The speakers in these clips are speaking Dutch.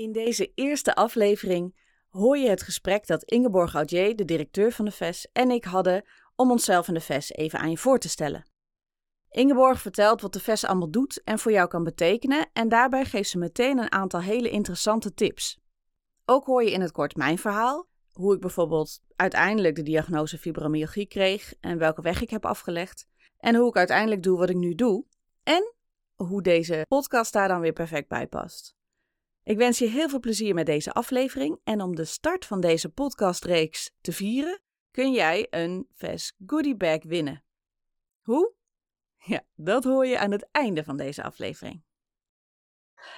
In deze eerste aflevering hoor je het gesprek dat Ingeborg Audier, de directeur van de VES, en ik hadden om onszelf en de VES even aan je voor te stellen. Ingeborg vertelt wat de VES allemaal doet en voor jou kan betekenen en daarbij geeft ze meteen een aantal hele interessante tips. Ook hoor je in het kort mijn verhaal, hoe ik bijvoorbeeld uiteindelijk de diagnose fibromyalgie kreeg en welke weg ik heb afgelegd en hoe ik uiteindelijk doe wat ik nu doe en hoe deze podcast daar dan weer perfect bij past. Ik wens je heel veel plezier met deze aflevering en om de start van deze podcastreeks te vieren kun jij een VES Goodie Bag winnen. Hoe? Ja, dat hoor je aan het einde van deze aflevering.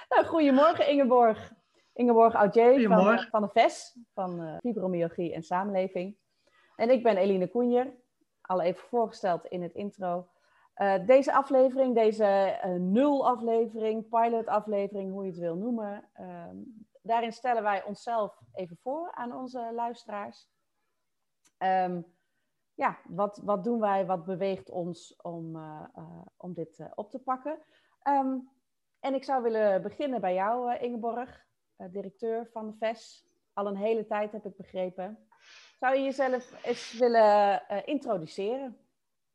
Nou, goedemorgen Ingeborg. Ingeborg Audier van, van de VES, van uh, Fibromyalgie en Samenleving. En ik ben Eline Koenjer, al even voorgesteld in het intro. Uh, deze aflevering, deze uh, nul-aflevering, pilot-aflevering, hoe je het wil noemen. Uh, daarin stellen wij onszelf even voor aan onze luisteraars. Um, ja, wat, wat doen wij, wat beweegt ons om, om dit op te pakken? Um, en ik zou willen beginnen bij jou, Ingeborg, directeur van de VES. Al een hele tijd heb ik begrepen. Zou je jezelf eens willen introduceren?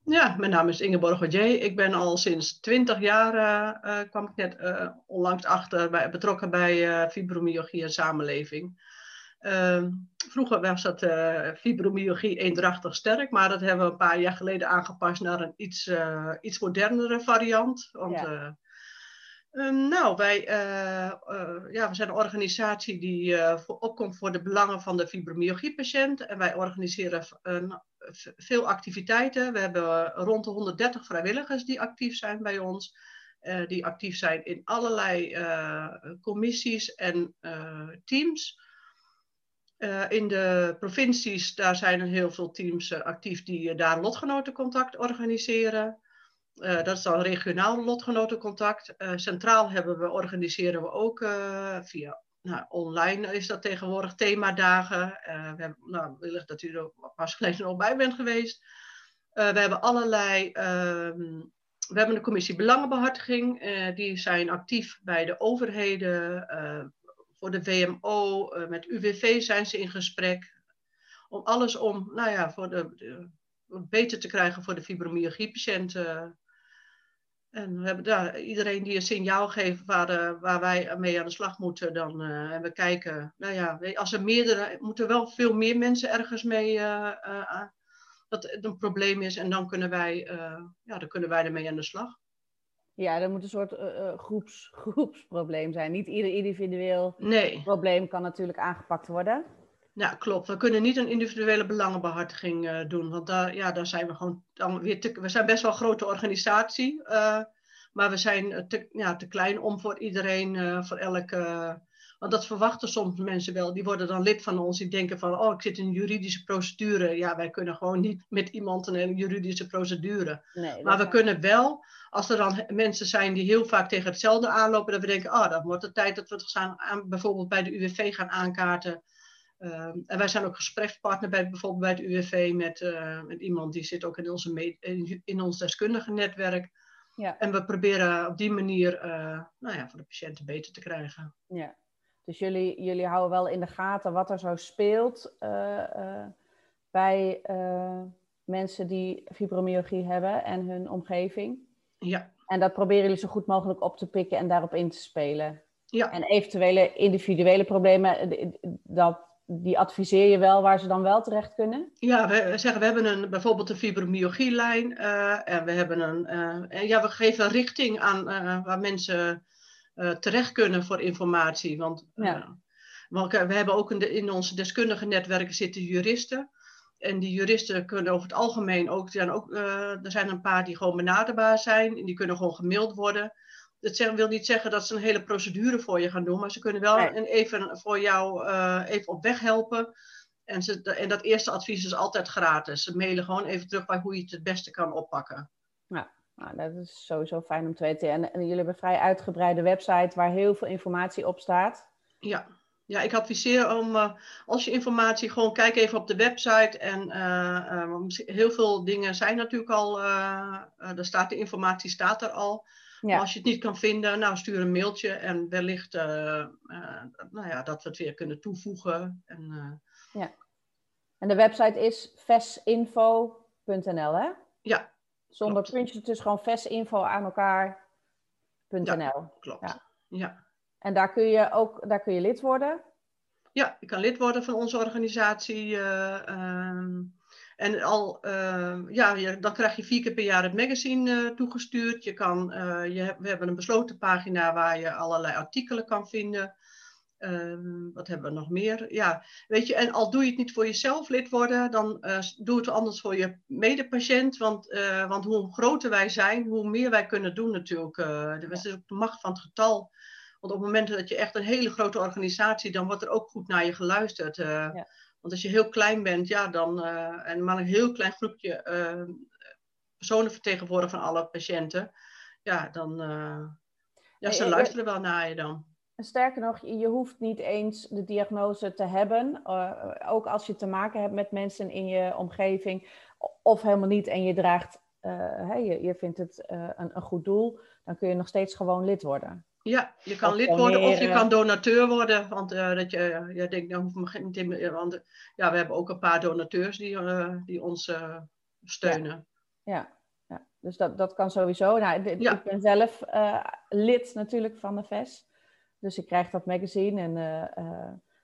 Ja, mijn naam is Ingeborg Audier. Ik ben al sinds 20 jaar, uh, uh, kwam ik net uh, onlangs achter, bij, betrokken bij fibromyalgie en samenleving. Ehm, vroeger was dat fibromyalgie eendrachtig sterk, maar dat hebben we een paar jaar geleden aangepast naar een iets, iets modernere variant. Want, ja. Um, nou, wij ja, we zijn een organisatie die voor, opkomt voor de belangen van de fibromyalgie-patiënt. En wij organiseren een veel activiteiten. We hebben rond de 130 vrijwilligers die actief zijn bij ons. Uh, die actief zijn in allerlei uh, commissies en teams. in de provincies, daar zijn er heel veel teams actief die daar lotgenotencontact organiseren. dat is dan regionaal lotgenotencontact. centraal hebben we, organiseren we ook via nou, online is dat tegenwoordig themadagen. Uh, we hebben, nou, wellicht dat u er pas geleden nog bij bent geweest. Uh, we hebben allerlei. Uh, we hebben een commissie belangenbehartiging. Uh, die zijn actief bij de overheden. voor de WMO. met UWV zijn ze in gesprek. Om alles om, nou ja, voor de, de beter te krijgen voor de fibromyalgie-patiënten. En we hebben daar iedereen die een signaal geeft waar, uh, waar wij mee aan de slag moeten, dan uh, en we kijken, nou ja, als er meerdere, moeten wel veel meer mensen ergens mee, uh, dat het een probleem is en dan kunnen wij, ja, dan kunnen wij ermee aan de slag. Ja, er moet een soort groeps, groepsprobleem zijn. Niet ieder individueel nee. probleem kan natuurlijk aangepakt worden. Ja, klopt. We kunnen niet een individuele belangenbehartiging uh, doen, want daar, ja, daar zijn we gewoon dan weer te, we zijn best wel een grote organisatie, uh, maar we zijn te, ja, te klein om voor iedereen, uh, voor elke, want dat verwachten soms mensen wel. Die worden dan lid van ons, die denken van, oh, ik zit in een juridische procedure. Ja, wij kunnen gewoon niet met iemand een juridische procedure. Nee, maar we kan... kunnen wel, als er dan mensen zijn die heel vaak tegen hetzelfde aanlopen, dat we denken, oh, dan wordt het tijd dat we het gaan aan, bijvoorbeeld bij de UWV gaan aankaarten. Uh, en wij zijn ook gesprekspartner bij bijvoorbeeld bij het UWV met, uh, met iemand die zit ook in, onze in, in, ons deskundige netwerk. Ja. En we proberen op die manier uh, nou ja, voor de patiënten beter te krijgen. Ja, dus jullie, jullie houden wel in de gaten wat er zo speelt eh, bij mensen die fibromyalgie hebben en hun omgeving. Ja. En dat proberen jullie zo goed mogelijk op te pikken en daarop in te spelen. Ja. En eventuele individuele problemen, dat die adviseer je wel waar ze dan wel terecht kunnen? Ja, we zeggen we hebben een, bijvoorbeeld een fibromyalgielijn uh, en we hebben een, uh, en ja, we geven richting aan uh, waar mensen terecht kunnen voor informatie. Want, ja. want we hebben ook in, de, in onze deskundige netwerken zitten juristen. En die juristen kunnen over het algemeen ook, zijn ook er zijn een paar die gewoon benaderbaar zijn en die kunnen gewoon gemaild worden dat wil niet zeggen dat ze een hele procedure voor je gaan doen, maar ze kunnen wel even voor jou uh, even op weg helpen. En, ze, en dat eerste advies is altijd gratis. Ze mailen gewoon even terug bij hoe je het het beste kan oppakken. Ja, nou, dat is sowieso fijn om te weten. En, en jullie hebben een vrij uitgebreide website waar heel veel informatie op staat. Ja, ja, ik adviseer om, uh, als je informatie, gewoon kijk even op de website. En uh, uh, heel veel dingen zijn natuurlijk al, er staat de informatie staat er al. Ja. Als je het niet kan vinden, nou stuur een mailtje en wellicht uh, uh, nou ja, dat we het weer kunnen toevoegen. En, uh... ja. en de website is vesinfo.nl, hè? Ja. Zonder klopt. puntjes, het is gewoon vesinfo aan elkaar.nl. Ja, klopt. Ja. ja. En daar kun je ook daar kun je lid worden? Ja, je kan lid worden van onze organisatie. Uh, en al, uh, ja, dan krijg je vier keer per jaar het magazine uh, toegestuurd. Je kan, uh, je, we hebben een besloten pagina waar je allerlei artikelen kan vinden. Ehm, wat hebben we nog meer? Ja, weet je, en al doe je het niet voor jezelf lid worden, dan doe het anders voor je medepatiënt. Want, want hoe groter wij zijn, hoe meer wij kunnen doen natuurlijk. dat is ook de macht van het getal. Want op het moment dat je echt een hele grote organisatie, dan wordt er ook goed naar je geluisterd. Ja. Want als je heel klein bent, ja, dan, uh, en maar een heel klein groepje uh, personen vertegenwoordigen van alle patiënten, ja, dan, uh, ja, ze luisteren wel naar je dan. Sterker nog, je hoeft niet eens de diagnose te hebben. ook als je te maken hebt met mensen in je omgeving, of helemaal niet en je draagt, hey, je, je vindt het een, een goed doel, dan kun je nog steeds gewoon lid worden. Ja, je kan lid worden of je kan donateur worden. Want uh, dat je, je denkt, nou hoef me niet in. Want ja, we hebben ook een paar donateurs die, uh, die ons uh, steunen. Ja. ja. Ja, dus dat, dat kan sowieso. Nou, ja. Ik ben zelf lid natuurlijk van de VES. Dus ik krijg dat magazine. En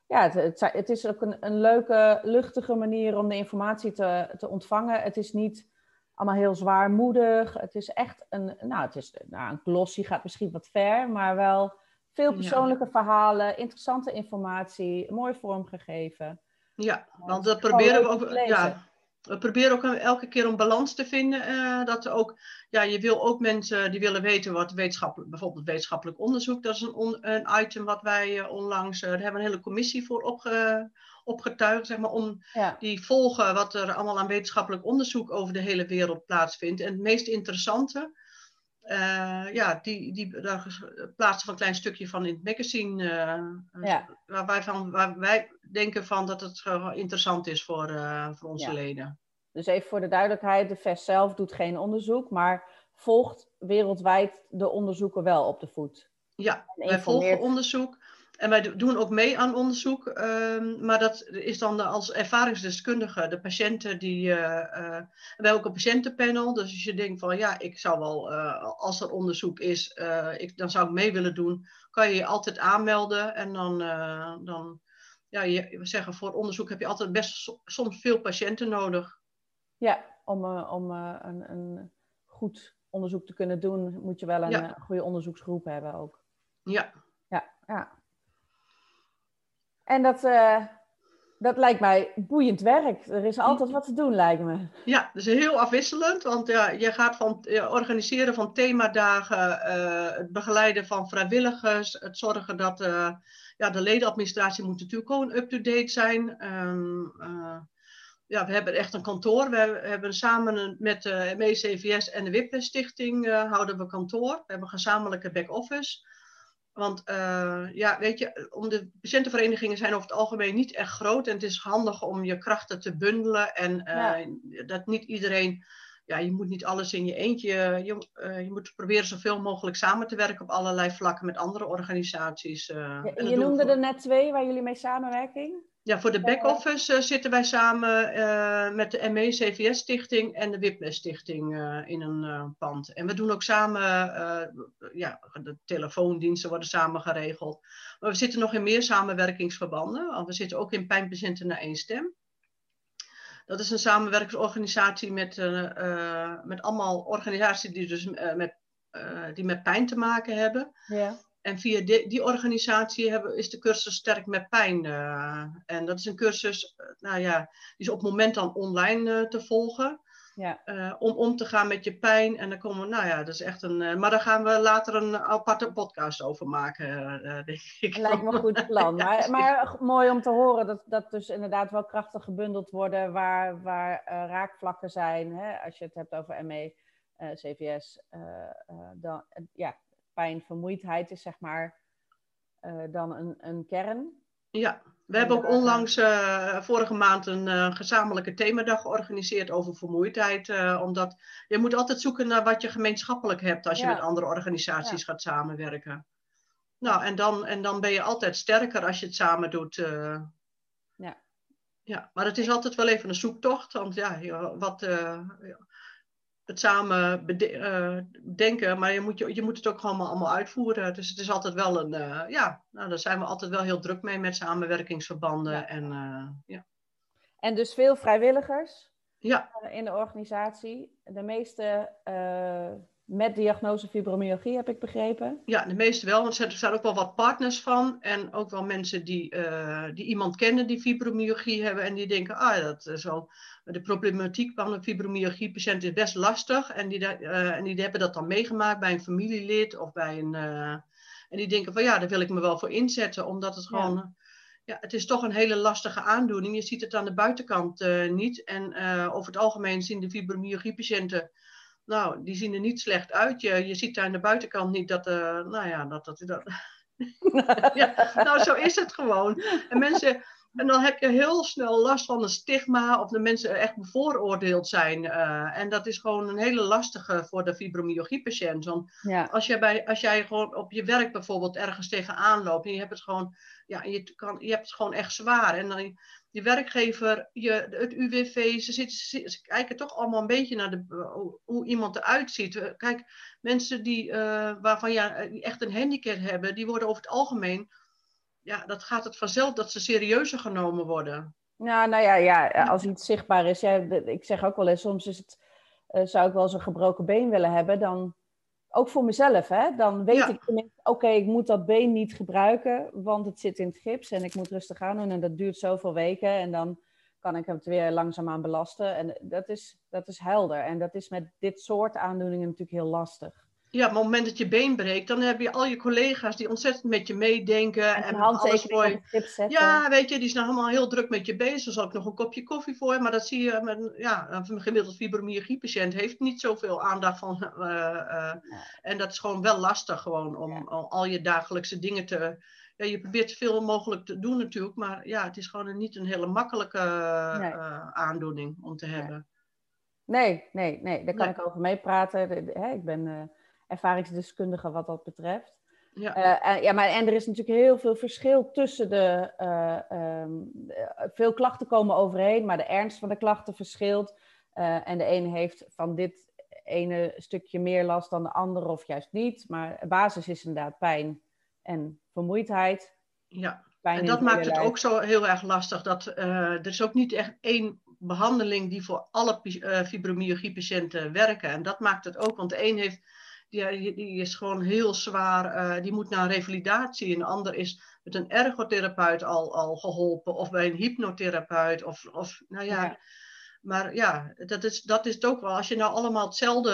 ja, het, het, het, is ook een, een leuke, luchtige manier om de informatie te, te ontvangen. Het is niet allemaal heel zwaarmoedig. Het is echt een, nou, het is, nou, een glossy gaat misschien wat ver, maar wel veel persoonlijke verhalen, interessante informatie, mooi vormgegeven. Ja, want dat proberen we ook. Ja, we proberen ook elke keer een balans te vinden. Uh, dat ook, ja, je wil ook mensen die willen weten wat wetenschappelijk, bijvoorbeeld wetenschappelijk onderzoek, dat is een, een item wat wij uh, onlangs, uh, daar hebben we een hele commissie voor opge, opgetuigd, zeg maar, om die volgen wat er allemaal aan wetenschappelijk onderzoek over de hele wereld plaatsvindt. En het meest interessante, ja, die, die, daar plaatsen we een klein stukje van in het magazine, ja. waar, wij van, waar wij denken van dat het interessant is voor, uh, voor onze leden. Dus even voor de duidelijkheid, de VES zelf doet geen onderzoek, maar volgt wereldwijd de onderzoeken wel op de voet. Ja, wij volgen onderzoek. En wij doen ook mee aan onderzoek, uh, maar dat is dan als ervaringsdeskundige, de patiënten die. Uh, uh, wij ook een patiëntenpanel, dus als je denkt van ja, ik zou wel, als er onderzoek is, ik, dan zou ik mee willen doen, kan je je altijd aanmelden en dan, dan ja, je, we zeggen voor onderzoek heb je altijd best soms veel patiënten nodig. Ja, om, om een, een, goed onderzoek te kunnen doen, moet je wel een ja. goede onderzoeksgroep hebben ook. Ja. Ja, ja. En dat, uh, dat lijkt mij boeiend werk. Er is altijd wat te doen, lijkt me. Ja, dus heel afwisselend. Want je gaat van organiseren van themadagen, het begeleiden van vrijwilligers, het zorgen dat ja, de ledenadministratie moet natuurlijk gewoon up-to-date zijn. Uh, ja, we hebben echt een kantoor. We hebben samen met de MECVS en de WIPLES Stichting uh, houden we kantoor. We hebben een gezamenlijke back-office. Want uh, ja, weet je, om de patiëntenverenigingen zijn over het algemeen niet echt groot. En het is handig om je krachten te bundelen. En ja. dat niet iedereen ja, je moet niet alles in je eentje. Je, uh, je moet proberen zoveel mogelijk samen te werken op allerlei vlakken met andere organisaties. Ja, je noemde er net twee waar jullie mee samenwerken. Ja, voor de back-office zitten wij samen met de ME-CVS-stichting en de Whiplash-stichting in een pand. En we doen ook samen, ja, de telefoondiensten worden samen geregeld. Maar we zitten nog in meer samenwerkingsverbanden. Want we zitten ook in Pijnpatiënten naar één stem. Dat is een samenwerkingsorganisatie met, met allemaal organisaties die dus met die met pijn te maken hebben. Ja. En via die, die organisatie hebben, is de cursus Sterk met Pijn. Uh, en dat is een cursus, uh, nou ja, die is op het moment dan online te volgen. Ja. om om te gaan met je pijn. En dan komen we, nou ja, dat is echt een. maar daar gaan we later een aparte podcast over maken, denk ik. Lijkt me een goed plan. ja, maar, maar mooi om te horen dat, dat dus inderdaad wel krachten gebundeld worden waar, waar raakvlakken zijn. Hè? Als je het hebt over ME. Eh, CVS, eh, eh, dan, ja, pijn, vermoeidheid is zeg maar dan een, een kern. Ja, we hebben ook onlangs vorige maand een gezamenlijke themadag georganiseerd over vermoeidheid. omdat je moet altijd zoeken naar wat je gemeenschappelijk hebt als je met andere organisaties gaat samenwerken. Nou, en dan, en dan ben je altijd sterker als je het samen doet. ja. ja, maar het is altijd wel even een zoektocht. Want ja, wat, het samen uh, denken, maar je moet, je, je moet het ook gewoon allemaal uitvoeren. Dus het is altijd wel een, uh, ja, nou, daar zijn we altijd wel heel druk mee met samenwerkingsverbanden. En, uh, ja. en dus veel vrijwilligers ja. in de organisatie. De meeste met diagnose fibromyalgie, heb ik begrepen. Ja, de meeste wel, want er zijn ook wel wat partners van. En ook wel mensen die, uh, die iemand kennen die fibromyalgie hebben. En die denken, ah, dat is wel... De problematiek van een fibromyalgie-patiënt is best lastig. En die, uh, en die hebben dat dan meegemaakt bij een familielid of bij een... Uh, en die denken van, ja, daar wil ik me wel voor inzetten. Omdat het gewoon... Ja. ja het is toch een hele lastige aandoening. Je ziet het aan de buitenkant niet. En over het algemeen zien de fibromyalgie-patiënten nou, die zien er niet slecht uit. Je, je ziet daar aan de buitenkant niet dat, uh, nou ja, dat, dat, dat ja, nou, zo is het gewoon. En mensen, en dan heb je heel snel last van een stigma of de mensen echt bevooroordeeld zijn. Uh, en dat is gewoon een hele lastige voor de fibromyalgie-patiënt. Want ja. als, jij bij, als jij gewoon op je werk bijvoorbeeld ergens tegenaan loopt en je hebt het gewoon, ja, je, kan, je hebt het gewoon echt zwaar. En dan je werkgever, je, het UWV, ze, zitten, ze, kijken toch allemaal een beetje naar de, hoe iemand eruit ziet. Kijk, mensen die, uh, waarvan ja, echt een handicap hebben, die worden over het algemeen, ja, dat gaat het vanzelf dat ze serieuzer genomen worden. Ja, nou ja, ja als iets zichtbaar is, ja, ik zeg ook wel eens, soms is het, uh, zou ik wel eens een gebroken been willen hebben, dan ook voor mezelf, hè? dan weet ik tenminste, oké, ik moet dat been niet gebruiken, want het zit in het gips en ik moet rustig aan doen en dat duurt zoveel weken en dan kan ik het weer langzaamaan belasten. En dat is, dat is helder en dat is met dit soort aandoeningen natuurlijk heel lastig. Ja, op het moment dat je been breekt, dan heb je al je collega's die ontzettend met je meedenken. En, en alles voor je. Ja, weet je, die zijn allemaal heel druk met je bezig. Er zal ik nog een kopje koffie voor. Maar dat zie je, met, ja, een gemiddeld fibromyalgie-patiënt heeft niet zoveel aandacht van. Uh, uh, en dat is gewoon wel lastig gewoon om, om al je dagelijkse dingen te. Ja, je probeert zoveel mogelijk te doen natuurlijk, maar ja, het is gewoon een, niet een hele makkelijke nee. uh, aandoening om te hebben. Nee, nee, nee, daar kan ik over meepraten. Ik ben ervaringsdeskundige wat dat betreft. Ja. Uh, en, ja, maar, en er is natuurlijk heel veel verschil tussen de. Uh, um, veel klachten komen overheen, maar de ernst van de klachten verschilt. Uh, en de ene heeft van dit ene stukje meer last dan de andere, of juist niet. Maar basis is inderdaad pijn en vermoeidheid. Ja, pijn en dat maakt het ook zo heel erg lastig. Dat, er is ook niet echt één behandeling die voor alle fibromyalgie-patiënten werken. En dat maakt het ook, want de een heeft die, die is gewoon heel zwaar, uh, die moet naar revalidatie. Een ander is met een ergotherapeut al, al geholpen, of bij een hypnotherapeut. Of, of nou ja. ja. Maar ja, dat is, dat is het ook wel. Als je nou allemaal hetzelfde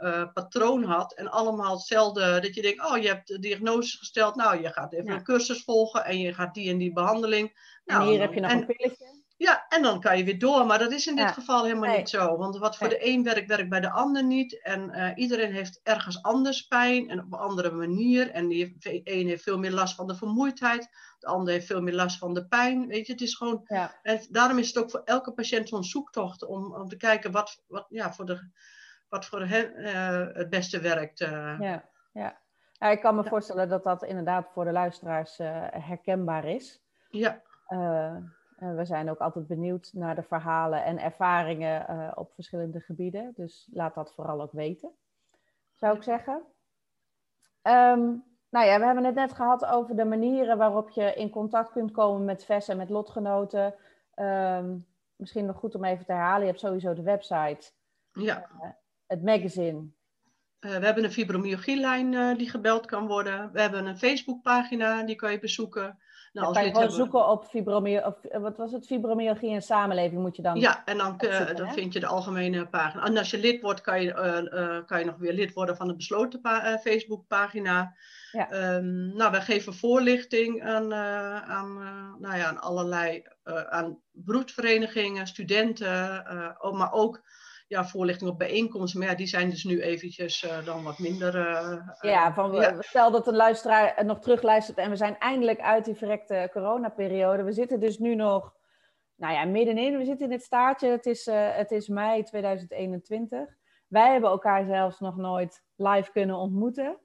uh, patroon had en allemaal hetzelfde, dat je denkt, oh, je hebt de diagnose gesteld, nou, je gaat even ja. een cursus volgen en je gaat die en die behandeling. Nou, en hier heb je nog en, een pilletje. Ja, en dan kan je weer door. Maar dat is in dit geval helemaal niet zo. Want wat voor de een werkt, werkt bij de ander niet. En uh, iedereen heeft ergens anders pijn en op een andere manier. En die de een heeft veel meer last van de vermoeidheid. De ander heeft veel meer last van de pijn. Weet je, het is gewoon. Ja. En daarom is het ook voor elke patiënt zo'n zoektocht om, om te kijken wat, wat, ja, voor, de, wat voor hen uh, het beste werkt. Uh. Ja, ja. ja, ik kan me voorstellen dat dat inderdaad voor de luisteraars herkenbaar is. Ja. We zijn ook altijd benieuwd naar de verhalen en ervaringen op verschillende gebieden. Dus laat dat vooral ook weten, zou ik zeggen. Um, nou ja, we hebben het net gehad over de manieren waarop je in contact kunt komen met VES en met lotgenoten. Ehm, misschien nog goed om even te herhalen. Je hebt sowieso de website. Ja. Uh, het magazine. Uh, we hebben een fibromyalgielijn die gebeld kan worden. We hebben een Facebookpagina, die kan je bezoeken. Nou, als kan je gewoon hebben... zoeken op fibromyalgie, eh, wat was het, fibromyalgie en samenleving moet je dan... Ja, en dan, uh, dan vind je de algemene pagina. En als je lid wordt, kan je, uh, kan je nog weer lid worden van de besloten pa Facebookpagina. Ja. Um, nou, we geven voorlichting aan, aan, nou ja, aan allerlei aan broedverenigingen, studenten, maar ook ja, voorlichting op bijeenkomsten. Maar ja, die zijn dus nu eventjes uh, dan wat minder... Uh, ja, van, ja. stel dat een luisteraar nog terugluistert en we zijn eindelijk uit die verrekte coronaperiode. We zitten dus nu nog, nou ja, middenin. We zitten in het staartje. Het is, uh, het is mei 2021. Wij hebben elkaar zelfs nog nooit live kunnen ontmoeten.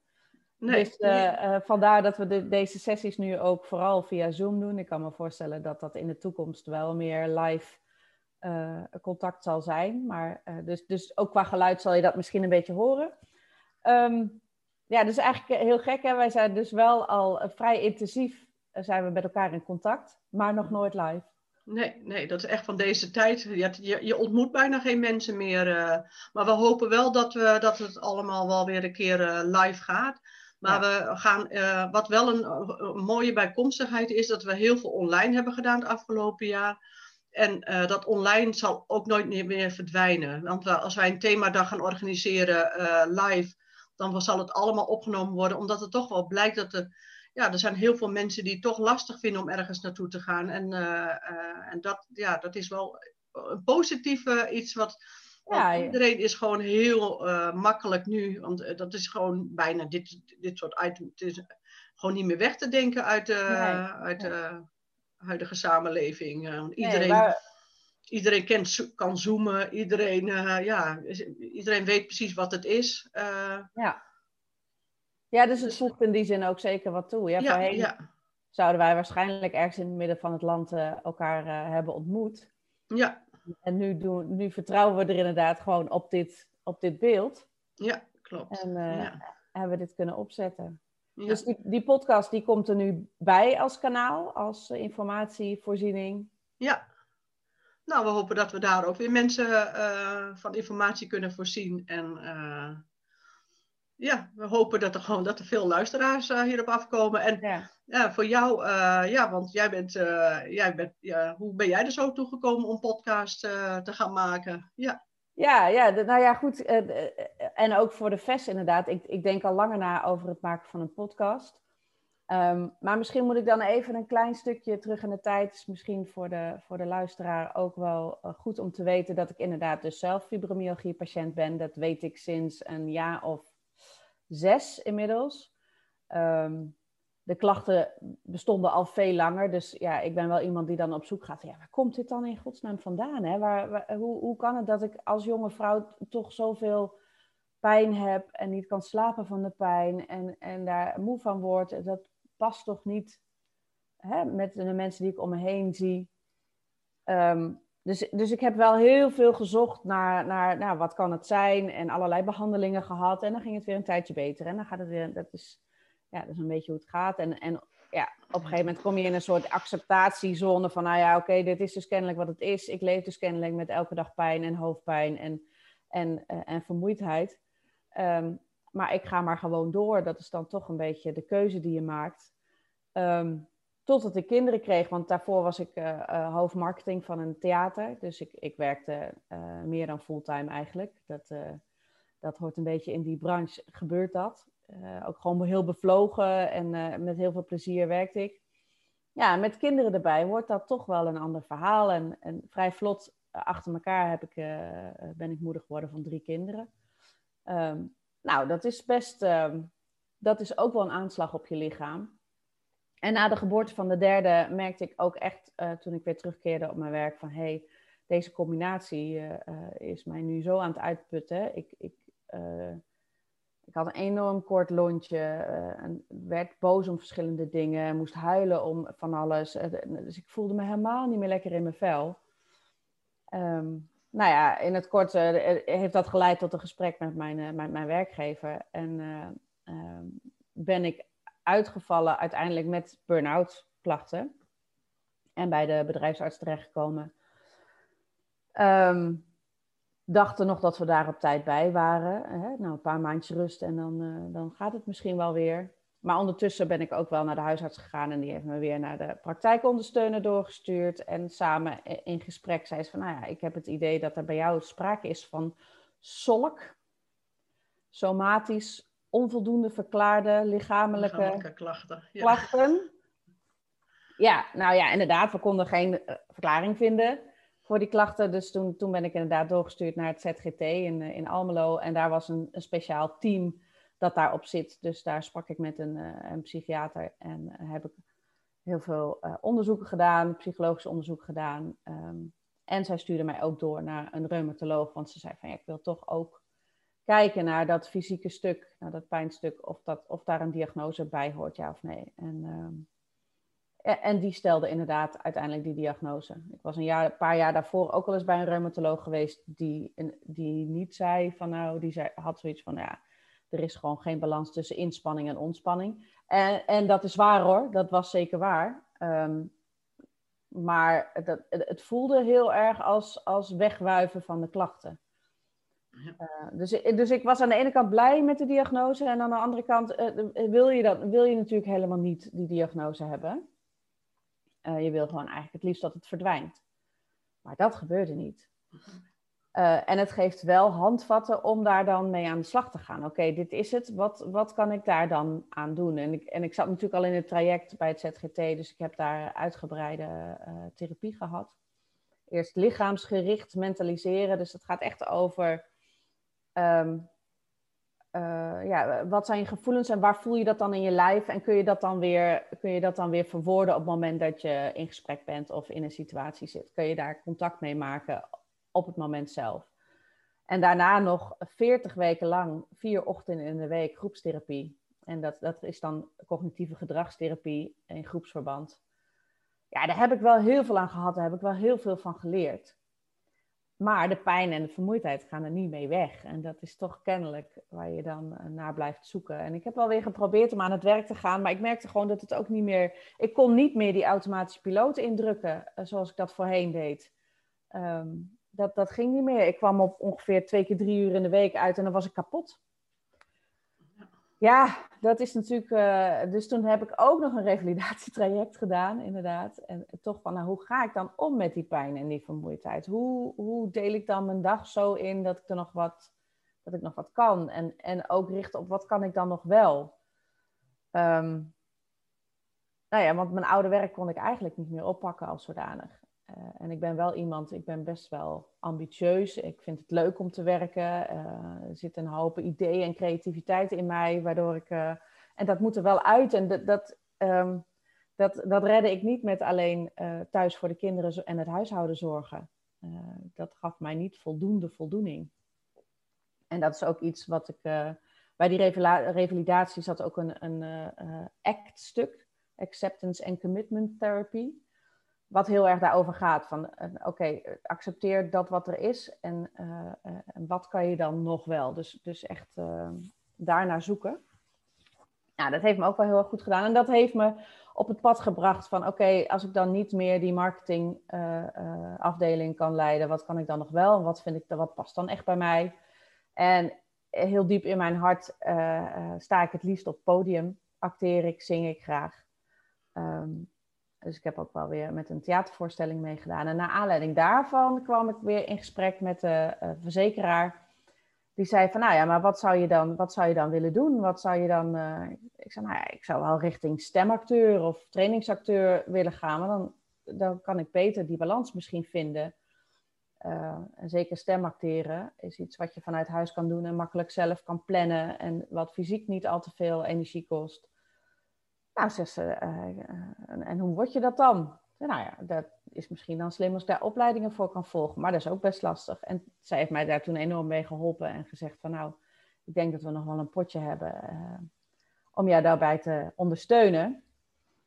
Nee, dus nee. vandaar dat we de, deze sessies nu ook vooral via Zoom doen. Ik kan me voorstellen dat dat in de toekomst wel meer live uh, contact zal zijn. Maar, uh, dus, dus ook qua geluid zal je dat misschien een beetje horen. Um, ja, dus eigenlijk heel gek. Hè? Wij zijn dus wel al vrij intensief zijn we met elkaar in contact, maar nog nooit live. Nee, nee, dat is echt van deze tijd. Je, je, ontmoet bijna geen mensen meer. maar we hopen wel dat, we, dat het allemaal wel weer een keer live gaat. Maar ja. we gaan, wat wel een, een mooie bijkomstigheid is, dat we heel veel online hebben gedaan het afgelopen jaar. En uh, dat online zal ook nooit meer verdwijnen. Want we, als wij een themadag gaan organiseren uh, live, dan zal het allemaal opgenomen worden. Omdat het toch wel blijkt dat er, ja, er zijn heel veel mensen die het toch lastig vinden om ergens naartoe te gaan. En, uh, en dat, ja, dat is wel een positieve iets wat. Ja, ja. Iedereen is gewoon heel makkelijk nu. Want dat is gewoon bijna dit, dit soort items. Het is gewoon niet meer weg te denken uit de. Nee, uit, huidige samenleving. Uh, iedereen, nee, maar... iedereen kent, kan zoomen, iedereen, uh, ja, iedereen weet precies wat het is. Uh, ja. ja, dus het voegt in die zin ook zeker wat toe. Ja, ja, voorheen ja. zouden wij waarschijnlijk ergens in het midden van het land elkaar hebben ontmoet. Ja. En nu, doen, nu vertrouwen we er inderdaad gewoon op dit, op dit beeld. Ja, klopt. En ja. hebben we dit kunnen opzetten. Dus die, die, podcast die komt er nu bij als kanaal, als uh, informatievoorziening. Ja. Nou, we hopen dat we daar ook weer mensen uh, van informatie kunnen voorzien. En uh, ja, we hopen dat er gewoon dat er veel luisteraars hierop afkomen. En ja. ja voor jou, ja, want jij bent, jij bent ja, hoe ben jij er zo toegekomen om podcast te gaan maken? Ja. Ja, ja nou ja, goed. Uh, en ook voor de VES inderdaad. Ik, ik denk al langer na over het maken van een podcast. Um, maar misschien moet ik dan even een klein stukje terug in de tijd. is misschien voor de, voor de luisteraar ook wel uh, goed om te weten dat ik inderdaad dus zelf fibromyalgie patiënt ben. Dat weet ik sinds een jaar of zes inmiddels. Um, de klachten bestonden al veel langer. Dus ja, ik ben wel iemand die dan op zoek gaat. Ja, waar komt dit dan in godsnaam vandaan? Hè? Waar, hoe, hoe kan het dat ik als jonge vrouw toch zoveel pijn heb en niet kan slapen van de pijn en, en daar moe van word? Dat past toch niet hè, met de mensen die ik om me heen zie. Um, dus, dus ik heb wel heel veel gezocht naar, naar nou, wat kan het zijn en allerlei behandelingen gehad. En dan ging het weer een tijdje beter. En dan gaat het weer, dat is ja, dat is een beetje hoe het gaat. En, en ja, op een gegeven moment kom je in een soort acceptatiezone van, nou ja, oké, dit is dus kennelijk wat het is. Ik leef dus kennelijk met elke dag pijn en hoofdpijn en, en, uh, en vermoeidheid. Um, maar ik ga maar gewoon door. Dat is dan toch een beetje de keuze die je maakt. Um, totdat ik kinderen kreeg, want daarvoor was ik uh, uh, hoofdmarketing van een theater. Dus ik, ik werkte meer dan fulltime eigenlijk. Dat, dat hoort een beetje in die branche, gebeurt dat. Uh, ook gewoon heel bevlogen en uh, met heel veel plezier werkte ik. Ja, met kinderen erbij wordt dat toch wel een ander verhaal. En, en vrij vlot uh, achter elkaar heb ik, ben ik moeder geworden van drie kinderen. Um, nou, dat is best, um, dat is ook wel een aanslag op je lichaam. En na de geboorte van de derde merkte ik ook echt, toen ik weer terugkeerde op mijn werk, van hé, hey, deze combinatie is mij nu zo aan het uitputten. Ik, ik ik had een enorm kort lontje, en werd boos om verschillende dingen, moest huilen om van alles. dus ik voelde me helemaal niet meer lekker in mijn vel. Um, nou ja, in het kort heeft dat geleid tot een gesprek met mijn, met mijn werkgever. En ehm, ben ik uitgevallen uiteindelijk met burn-out klachten. En bij de bedrijfsarts terechtgekomen. Um, dachten nog dat we daar op tijd bij waren. Hè? Nou, een paar maandjes rust en dan, uh, dan gaat het misschien wel weer. Maar ondertussen ben ik ook wel naar de huisarts gegaan en die heeft me weer naar de praktijkondersteuner doorgestuurd. En samen in gesprek zei ze van, nou ja, ik heb het idee dat er bij jou sprake is van SOLK. Somatisch onvoldoende verklaarde lichamelijke, klachten. Ja. klachten. Ja, nou ja, inderdaad, we konden geen uh, verklaring vinden voor die klachten. Dus toen, toen ben ik inderdaad doorgestuurd naar het ZGT in, eh, in Almelo. En daar was een, een speciaal team dat daarop zit. Dus daar sprak ik met een, uh, een psychiater en heb ik heel veel onderzoeken gedaan, psychologische onderzoek gedaan. Um, en zij stuurde mij ook door naar een reumatoloog, want ze zei van ja, ik wil toch ook kijken naar dat fysieke stuk, naar dat pijnstuk, of, dat, of daar een diagnose bij hoort, ja of nee. En, um, en die stelde inderdaad uiteindelijk die diagnose. Ik was een, jaar, een paar jaar daarvoor ook al eens bij een reumatoloog geweest die, die niet zei van nou, die zei, had zoiets van ja, er is gewoon geen balans tussen inspanning en ontspanning. En, en dat is waar hoor, dat was zeker waar. Um, maar dat, het voelde heel erg als, als wegwuiven van de klachten. Uh, dus, dus ik was aan de ene kant blij met de diagnose en aan de andere kant uh, wil, je dat, wil je natuurlijk helemaal niet die diagnose hebben. Uh, je wil gewoon eigenlijk het liefst dat het verdwijnt. Maar dat gebeurde niet. en het geeft wel handvatten om daar dan mee aan de slag te gaan. Oké, dit is het. Wat, wat kan ik daar dan aan doen? En ik, en ik zat natuurlijk al in het traject bij het ZGT, dus ik heb daar uitgebreide therapie gehad. Eerst lichaamsgericht mentaliseren. Dus het gaat echt over Um, uh, ja, wat zijn je gevoelens en waar voel je dat dan in je lijf? En kun je dat dan weer, kun je dat dan weer verwoorden op het moment dat je in gesprek bent of in een situatie zit? Kun je daar contact mee maken op het moment zelf? En daarna nog 40 weken lang, vier ochtenden in de week, groepstherapie. En dat, dat is dan cognitieve gedragstherapie in groepsverband. Ja, daar heb ik wel heel veel aan gehad, daar heb ik wel heel veel van geleerd. Maar de pijn en de vermoeidheid gaan er niet mee weg. En dat is toch kennelijk waar je dan eh, naar blijft zoeken. En ik heb wel weer geprobeerd om aan het werk te gaan, maar ik merkte gewoon dat het ook niet meer. Ik kon niet meer die automatische piloot indrukken eh, zoals ik dat voorheen deed. Um, dat, dat ging niet meer. Ik kwam op ongeveer twee keer drie uur in de week uit en dan was ik kapot. Ja, dat is natuurlijk. Uh, dus toen heb ik ook nog een revalidatietraject gedaan, inderdaad. En toch van, nou, hoe ga ik dan om met die pijn en die vermoeidheid? Hoe, hoe deel ik dan mijn dag zo in dat ik er nog wat, dat ik nog wat kan? En, en ook richten op wat kan ik dan nog wel? Um, nou ja, want mijn oude werk kon ik eigenlijk niet meer oppakken als zodanig. Uh, en ik ben wel iemand, ik ben best wel ambitieus. Ik vind het leuk om te werken. Uh, er zit een hoop ideeën en creativiteit in mij, waardoor ik. Uh, en dat moet er wel uit. En dat, dat, um, dat, dat redde ik niet met alleen thuis voor de kinderen en het huishouden zorgen. dat gaf mij niet voldoende voldoening. En dat is ook iets wat ik. bij die revalidatie zat ook een, een ACT-stuk, Acceptance and Commitment Therapy wat heel erg daarover gaat. Van uh, oké, accepteer dat wat er is en, uh, uh, en wat kan je dan nog wel. Dus, dus echt daarnaar zoeken. Ja, dat heeft me ook wel heel erg goed gedaan. En dat heeft me op het pad gebracht van oké, als ik dan niet meer die marketingafdeling kan leiden, wat kan ik dan nog wel? En wat vind ik, wat past dan echt bij mij? En heel diep in mijn hart sta ik het liefst op podium. Acteer ik, zing ik graag. Um, dus ik heb ook wel weer met een theatervoorstelling meegedaan. En naar aanleiding daarvan kwam ik weer in gesprek met de uh, verzekeraar. Die zei van, nou ja, maar wat zou je dan, wat zou je dan willen doen? Wat zou je dan... Uh, ik zei, nou ja, ik zou wel richting stemacteur of trainingsacteur willen gaan. Maar dan, dan kan ik beter die balans misschien vinden. Uh, en zeker stemacteren is iets wat je vanuit huis kan doen en makkelijk zelf kan plannen. En wat fysiek niet al te veel energie kost. Nou, zegt ze, uh, en, en, hoe word je dat dan? Nou ja, dat is misschien dan slim als ik daar opleidingen voor kan volgen, maar dat is ook best lastig. En zij heeft mij daar toen enorm mee geholpen en gezegd van nou, ik denk dat we nog wel een potje hebben om jou daarbij te ondersteunen.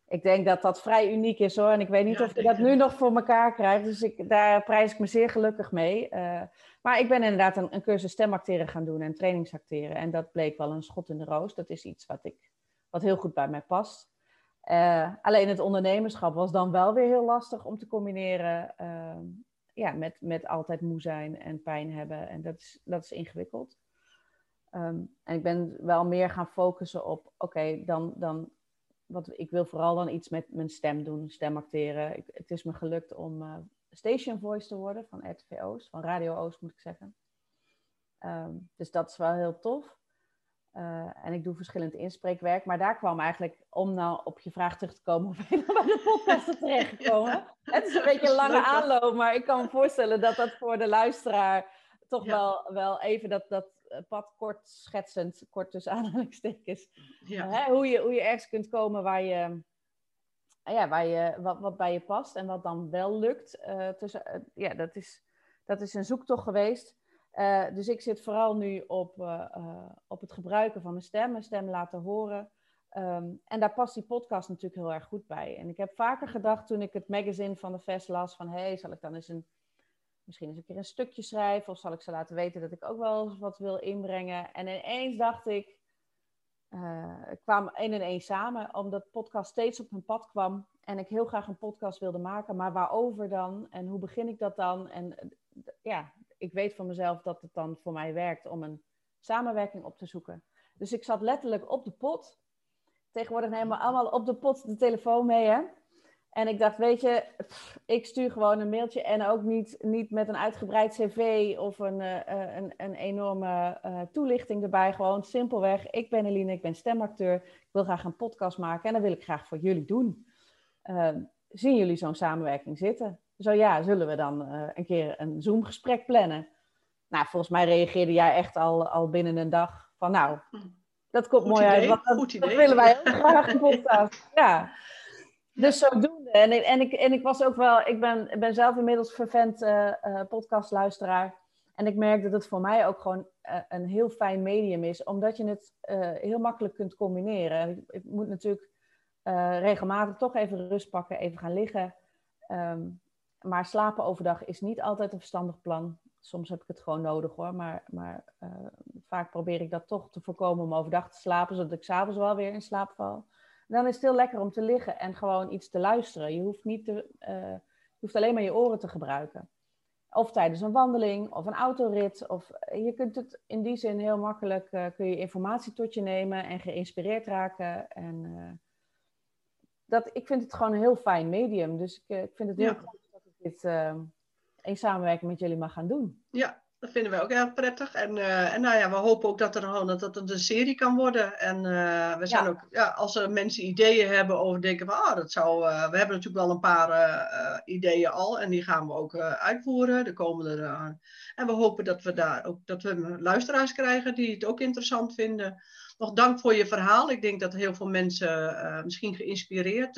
Ik denk dat dat vrij uniek is hoor. En ik weet niet of je dat nu nog voor elkaar krijgt. Dus ik, daar prijs ik me zeer gelukkig mee. maar ik ben inderdaad een, een cursus stemacteren gaan doen en trainingsacteren. En dat bleek wel een schot in de roos. Dat is iets wat, ik, wat heel goed bij mij past. Uh, alleen het ondernemerschap was dan wel weer heel lastig om te combineren uh, ja, met, met altijd moe zijn en pijn hebben. En dat is, dat is ingewikkeld. Um, en ik ben wel meer gaan focussen op, oké, dan, dan, wat, ik wil vooral dan iets met mijn stem doen, stemacteren. Ik, het is me gelukt om uh, station voice te worden van RTV van Radio Oost moet ik zeggen. Um, dus dat is wel heel tof. Uh, en ik doe verschillend inspreekwerk. Maar daar kwam eigenlijk, om nou op je vraag terug te komen, of je bij de podcast terechtgekomen. Ja. Het is een beetje een lange aanloop, maar ik kan me voorstellen dat dat voor de luisteraar toch wel, wel even dat, dat pad kort schetsend, kort tussen aanhalingstekens. Ja. Uh, hè, hoe, je, hoe je ergens kunt komen waar je, ja, waar je, wat, wat bij je past en wat dan wel lukt. Uh, tussen, ja, dat is, dat is een zoektocht geweest. Uh, dus ik zit vooral nu op, uh, uh, op het gebruiken van mijn stem, mijn stem laten horen. Um, en daar past die podcast natuurlijk heel erg goed bij. En ik heb vaker gedacht toen ik het magazine van de Vest las van... hé, hey, zal ik dan eens een, misschien eens een keer een stukje schrijven... of zal ik ze laten weten dat ik ook wel wat wil inbrengen. En ineens dacht ik, kwam één en één samen... omdat podcast steeds op mijn pad kwam... en ik heel graag een podcast wilde maken. Maar waarover dan? En hoe begin ik dat dan? En ja, ik weet van mezelf dat het dan voor mij werkt om een samenwerking op te zoeken. Dus ik zat letterlijk op de pot. Tegenwoordig nemen we allemaal op de pot de telefoon mee, hè? En ik dacht, weet je, ik stuur gewoon een mailtje en ook niet, niet met een uitgebreid cv of een, uh, een, een enorme uh, toelichting erbij. Gewoon simpelweg, ik ben Eline, ik ben stemacteur, ik wil graag een podcast maken en dat wil ik graag voor jullie doen. Uh, zien jullie zo'n samenwerking zitten? Zo ja, zullen we dan uh, een keer een Zoom-gesprek plannen? Nou, volgens mij reageerde jij echt al, al binnen een dag van nou, dat komt Goed mooi idee. uit. Want dat, Goed dat idee. willen wij heel graag podcast. Ja. Dus zodoende. En, ik- en, ik, en ik was ook wel, ik ben, ik ben zelf inmiddels vervent eh, eh, podcastluisteraar. En ik merk dat het voor mij ook gewoon eh, een heel fijn medium is, omdat je het eh, heel makkelijk kunt combineren. En Ik, ik moet natuurlijk eh, regelmatig toch even rust pakken, even gaan liggen. Ehm, maar slapen overdag is niet altijd een verstandig plan. Soms heb ik het gewoon nodig hoor, maar, maar eh, vaak probeer ik dat toch te voorkomen om overdag te slapen, zodat ik s'avonds wel weer in slaap val. En dan is het heel lekker om te liggen en gewoon iets te luisteren. Je hoeft, niet te, eh, je hoeft alleen maar je oren te gebruiken. Of tijdens een wandeling of een autorit. Of, je kunt het in die zin heel makkelijk, eh, kun je informatie tot je nemen en geïnspireerd raken. En eh, dat, ik vind het gewoon een heel fijn medium. Dus ik, eh, ik vind het heel Ja. Dit eh, in samenwerking met jullie mag gaan doen. Ja, dat vinden wij ook heel prettig. En, eh, en nou ja, we hopen ook dat, er gewoon, dat het een serie kan worden. En eh, we zijn Ja. ook, ja, als er mensen ideeën hebben over denken van, ah, dat zou, eh, we hebben natuurlijk wel een paar ideeën al. En die gaan we ook uitvoeren de komende En we hopen dat we daar ook, dat we luisteraars krijgen die het ook interessant vinden. Nog dank voor je verhaal. Ik denk dat heel veel mensen misschien geïnspireerd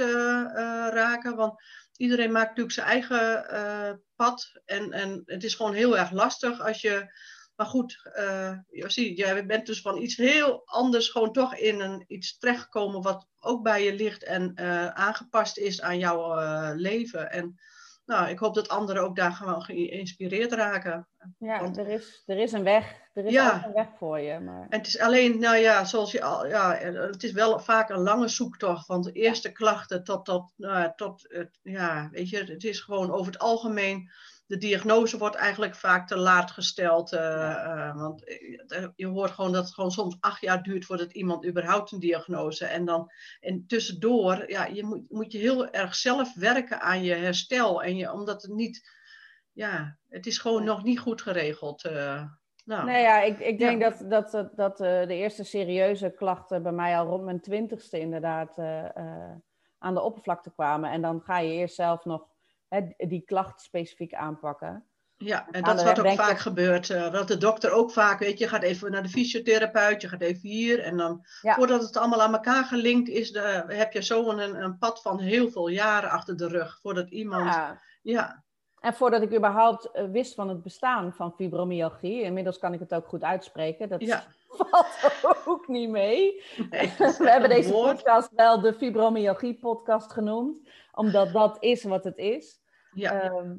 raken. Want iedereen maakt natuurlijk zijn eigen eh, pad. En, en het is gewoon heel erg lastig als je. Maar goed, eh, je ziet, jij bent dus van iets heel anders gewoon toch in een, iets terechtgekomen wat ook bij je ligt en eh, aangepast is aan jouw leven. En nou, ik hoop dat anderen ook daar gewoon geïnspireerd raken. Ja, Want- er is, er is een weg. Er is Ja. een weg voor je. Maar... En het is alleen, nou ja, zoals je al, ja, het is wel vaak een lange zoektocht van de eerste klachten tot, tot, ja, tot het, ja, weet je, het is gewoon over het algemeen, de diagnose wordt eigenlijk vaak te laat gesteld. eh, eh, want eh, je hoort gewoon dat het gewoon soms acht jaar duurt voordat iemand überhaupt een diagnose. En dan, en tussendoor, ja, je moet, moet je heel erg zelf werken aan je herstel. En je, omdat het niet, ja, het is gewoon nog niet goed geregeld. eh. Nou, Nee, ja, ik, ik denk Ja. dat, dat, dat, eh, de eerste serieuze klachten bij mij al rond mijn twintigste inderdaad eh, eh, aan de oppervlakte kwamen. En dan ga je eerst zelf nog hè, die klacht specifiek aanpakken. Ja, en dat is wat ook vaak ik- gebeurt. dat de dokter ook vaak, weet je, gaat even naar de fysiotherapeut, je gaat even hier. En dan, Ja. voordat het allemaal aan elkaar gelinkt is, de, heb je zo een, een pad van heel veel jaren achter de rug. Voordat iemand, ja, Ja, En voordat ik überhaupt eh, wist van het bestaan van fibromyalgie, inmiddels kan ik het ook goed uitspreken, dat valt ook niet mee. We hebben deze podcast wel de fibromyalgie-podcast genoemd, omdat dat is wat het is. Ja. Ehm,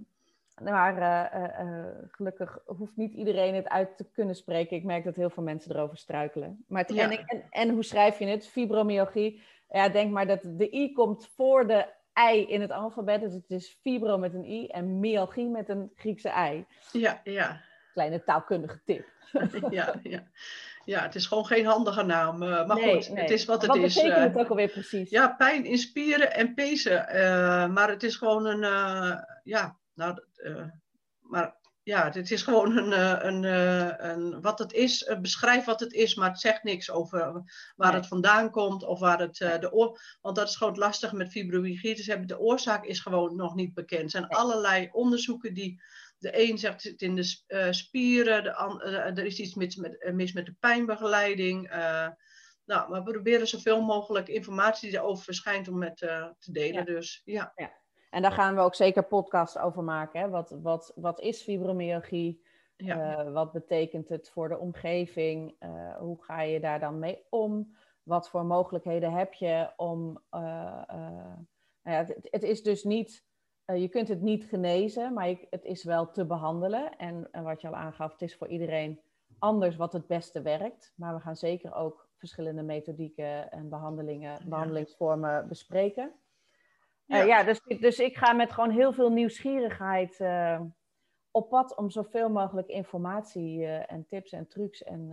maar uh, uh, gelukkig hoeft niet iedereen het uit te kunnen spreken. Ik merk dat heel veel mensen erover struikelen. Maar en, en, en, hoe schrijf je het? Fibromyalgie. Ja, denk maar dat de i komt voor de i in het alfabet. Dus het is fibro met een i en myalgie met een Griekse i. Ja, ja. Kleine taalkundige tip. ja, ja. ja, het is gewoon geen handige naam. Uh, maar goed, het is wat het is. Wat betekent het ook alweer precies? Ja, pijn in spieren en pezen. maar het is gewoon een, ja, nou, uh, maar ja, dit is gewoon een, eh, een, een, een wat het is. beschrijf wat het is, maar het zegt niks over waar het vandaan komt of waar het de oor. Want dat is gewoon lastig met fibromyalgie. hebben. De oorzaak is gewoon nog niet bekend. Er zijn allerlei onderzoeken die. De een zegt het in de uh, spieren, de an, er is iets mis met, mis met de pijnbegeleiding. nou, we proberen zoveel mogelijk informatie die erover verschijnt om met te delen. Dus ja. ja. En daar gaan we ook zeker podcasts over maken. Hè? Wat, wat, wat is fibromyalgie? Ja. Uh, wat betekent het voor de omgeving? Uh, hoe ga je daar dan mee om? Wat voor mogelijkheden heb je om. Uh, nou ja, het, het, is dus niet. je kunt het niet genezen, maar je, het is wel te behandelen. En, en wat je al aangaf, het is voor iedereen anders wat het beste werkt. Maar we gaan zeker ook verschillende methodieken en behandelingen, behandelingsvormen bespreken. Ja, uh, ja dus, dus ik ga met gewoon heel veel nieuwsgierigheid uh, op pad om zoveel mogelijk informatie uh, en tips en trucs en,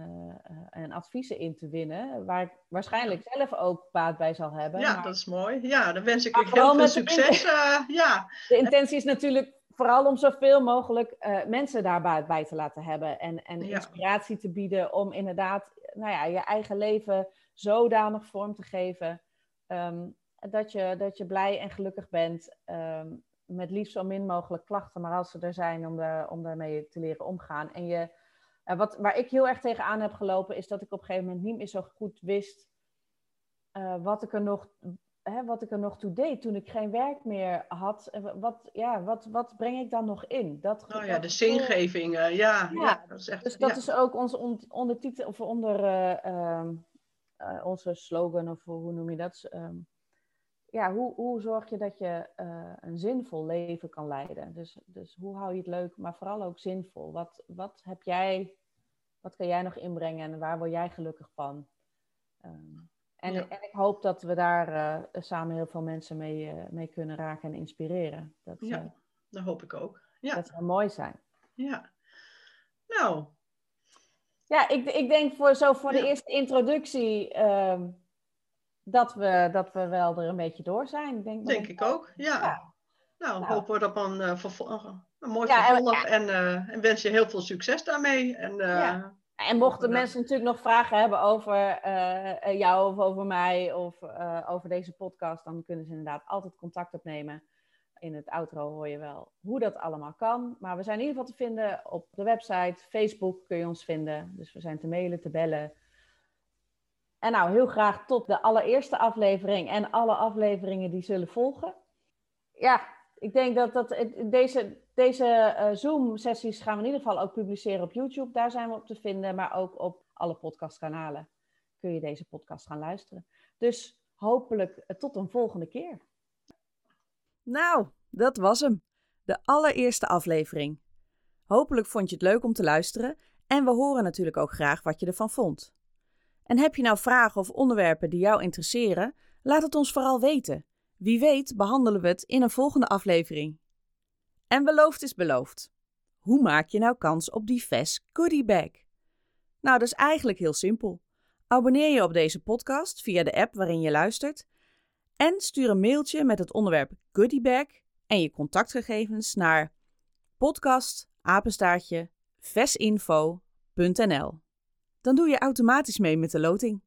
en adviezen in te winnen. Waar ik waarschijnlijk zelf ook baat bij zal hebben. Ja, dat is mooi. Ja, dan wens ik je heel veel succes. De, ja. de intentie is natuurlijk vooral om zoveel mogelijk mensen daar baat bij te laten hebben. En, en inspiratie te bieden om inderdaad nou ja, je eigen leven zodanig vorm te geven. Um, dat je, dat je blij en gelukkig bent. Um, met liefst zo min mogelijk klachten, maar als ze er zijn, om, de, om daarmee te leren omgaan. En je, uh, wat, waar ik heel erg tegenaan heb gelopen, is dat ik op een gegeven moment niet meer zo goed wist uh, wat, ik er nog, hè, wat ik er nog toe deed toen ik geen werk meer had. Wat, ja, wat, wat breng ik dan nog in? Dat, oh ja, de zingeving, uh, ja. ja. dat is echt, dus dat is ook onze on, ondertitel, of onder ehm, onze slogan, of hoe noem je dat? Um, ja, hoe, hoe zorg je dat je uh, een zinvol leven kan leiden? Dus, dus hoe hou je het leuk, maar vooral ook zinvol? Wat, wat heb jij, wat kan jij nog inbrengen en waar word jij gelukkig van? Um, en, en ik hoop dat we daar uh, samen heel veel mensen mee, uh, mee kunnen raken en inspireren. Dat, ja, dat hoop ik ook. Ja. Dat zou mooi zijn. Ja. Nou. Ja, ik, ik denk voor, zo voor de eerste introductie. Uh, dat we, dat we wel er een beetje door zijn. Denk, denk ik ook, ja. Nou, nou, hopen we op een, uh, een mooi vervolg en, uh, en, wens je heel veel succes daarmee. En, uh, ja. en mochten mensen natuurlijk nog vragen hebben over jou of over mij of over deze podcast, dan kunnen ze inderdaad altijd contact opnemen. In het outro hoor je wel hoe dat allemaal kan. Maar we zijn in ieder geval te vinden op de website, Facebook kun je ons vinden. Dus we zijn te mailen, te bellen. En nou, heel graag tot de allereerste aflevering en alle afleveringen die zullen volgen. Ja, ik denk dat, dat deze, deze uh, Zoom-sessies gaan we in ieder geval ook publiceren op YouTube. Daar zijn we op te vinden, maar ook op alle podcastkanalen kun je deze podcast gaan luisteren. Dus hopelijk eh, tot een volgende keer. Nou, dat was hem. De allereerste aflevering. Hopelijk vond je het leuk om te luisteren en we horen natuurlijk ook graag wat je ervan vond. En heb je nou vragen of onderwerpen die jou interesseren? Laat het ons vooral weten. Wie weet behandelen we het in een volgende aflevering. En beloofd is beloofd. Hoe maak je nou kans op die VES Goodie Bag? Nou, dat is eigenlijk heel simpel. Abonneer je op deze podcast via de app waarin je luistert en stuur een mailtje met het onderwerp Goodie Bag en je contactgegevens naar podcast vesinfo.nl dan doe je automatisch mee met de loting.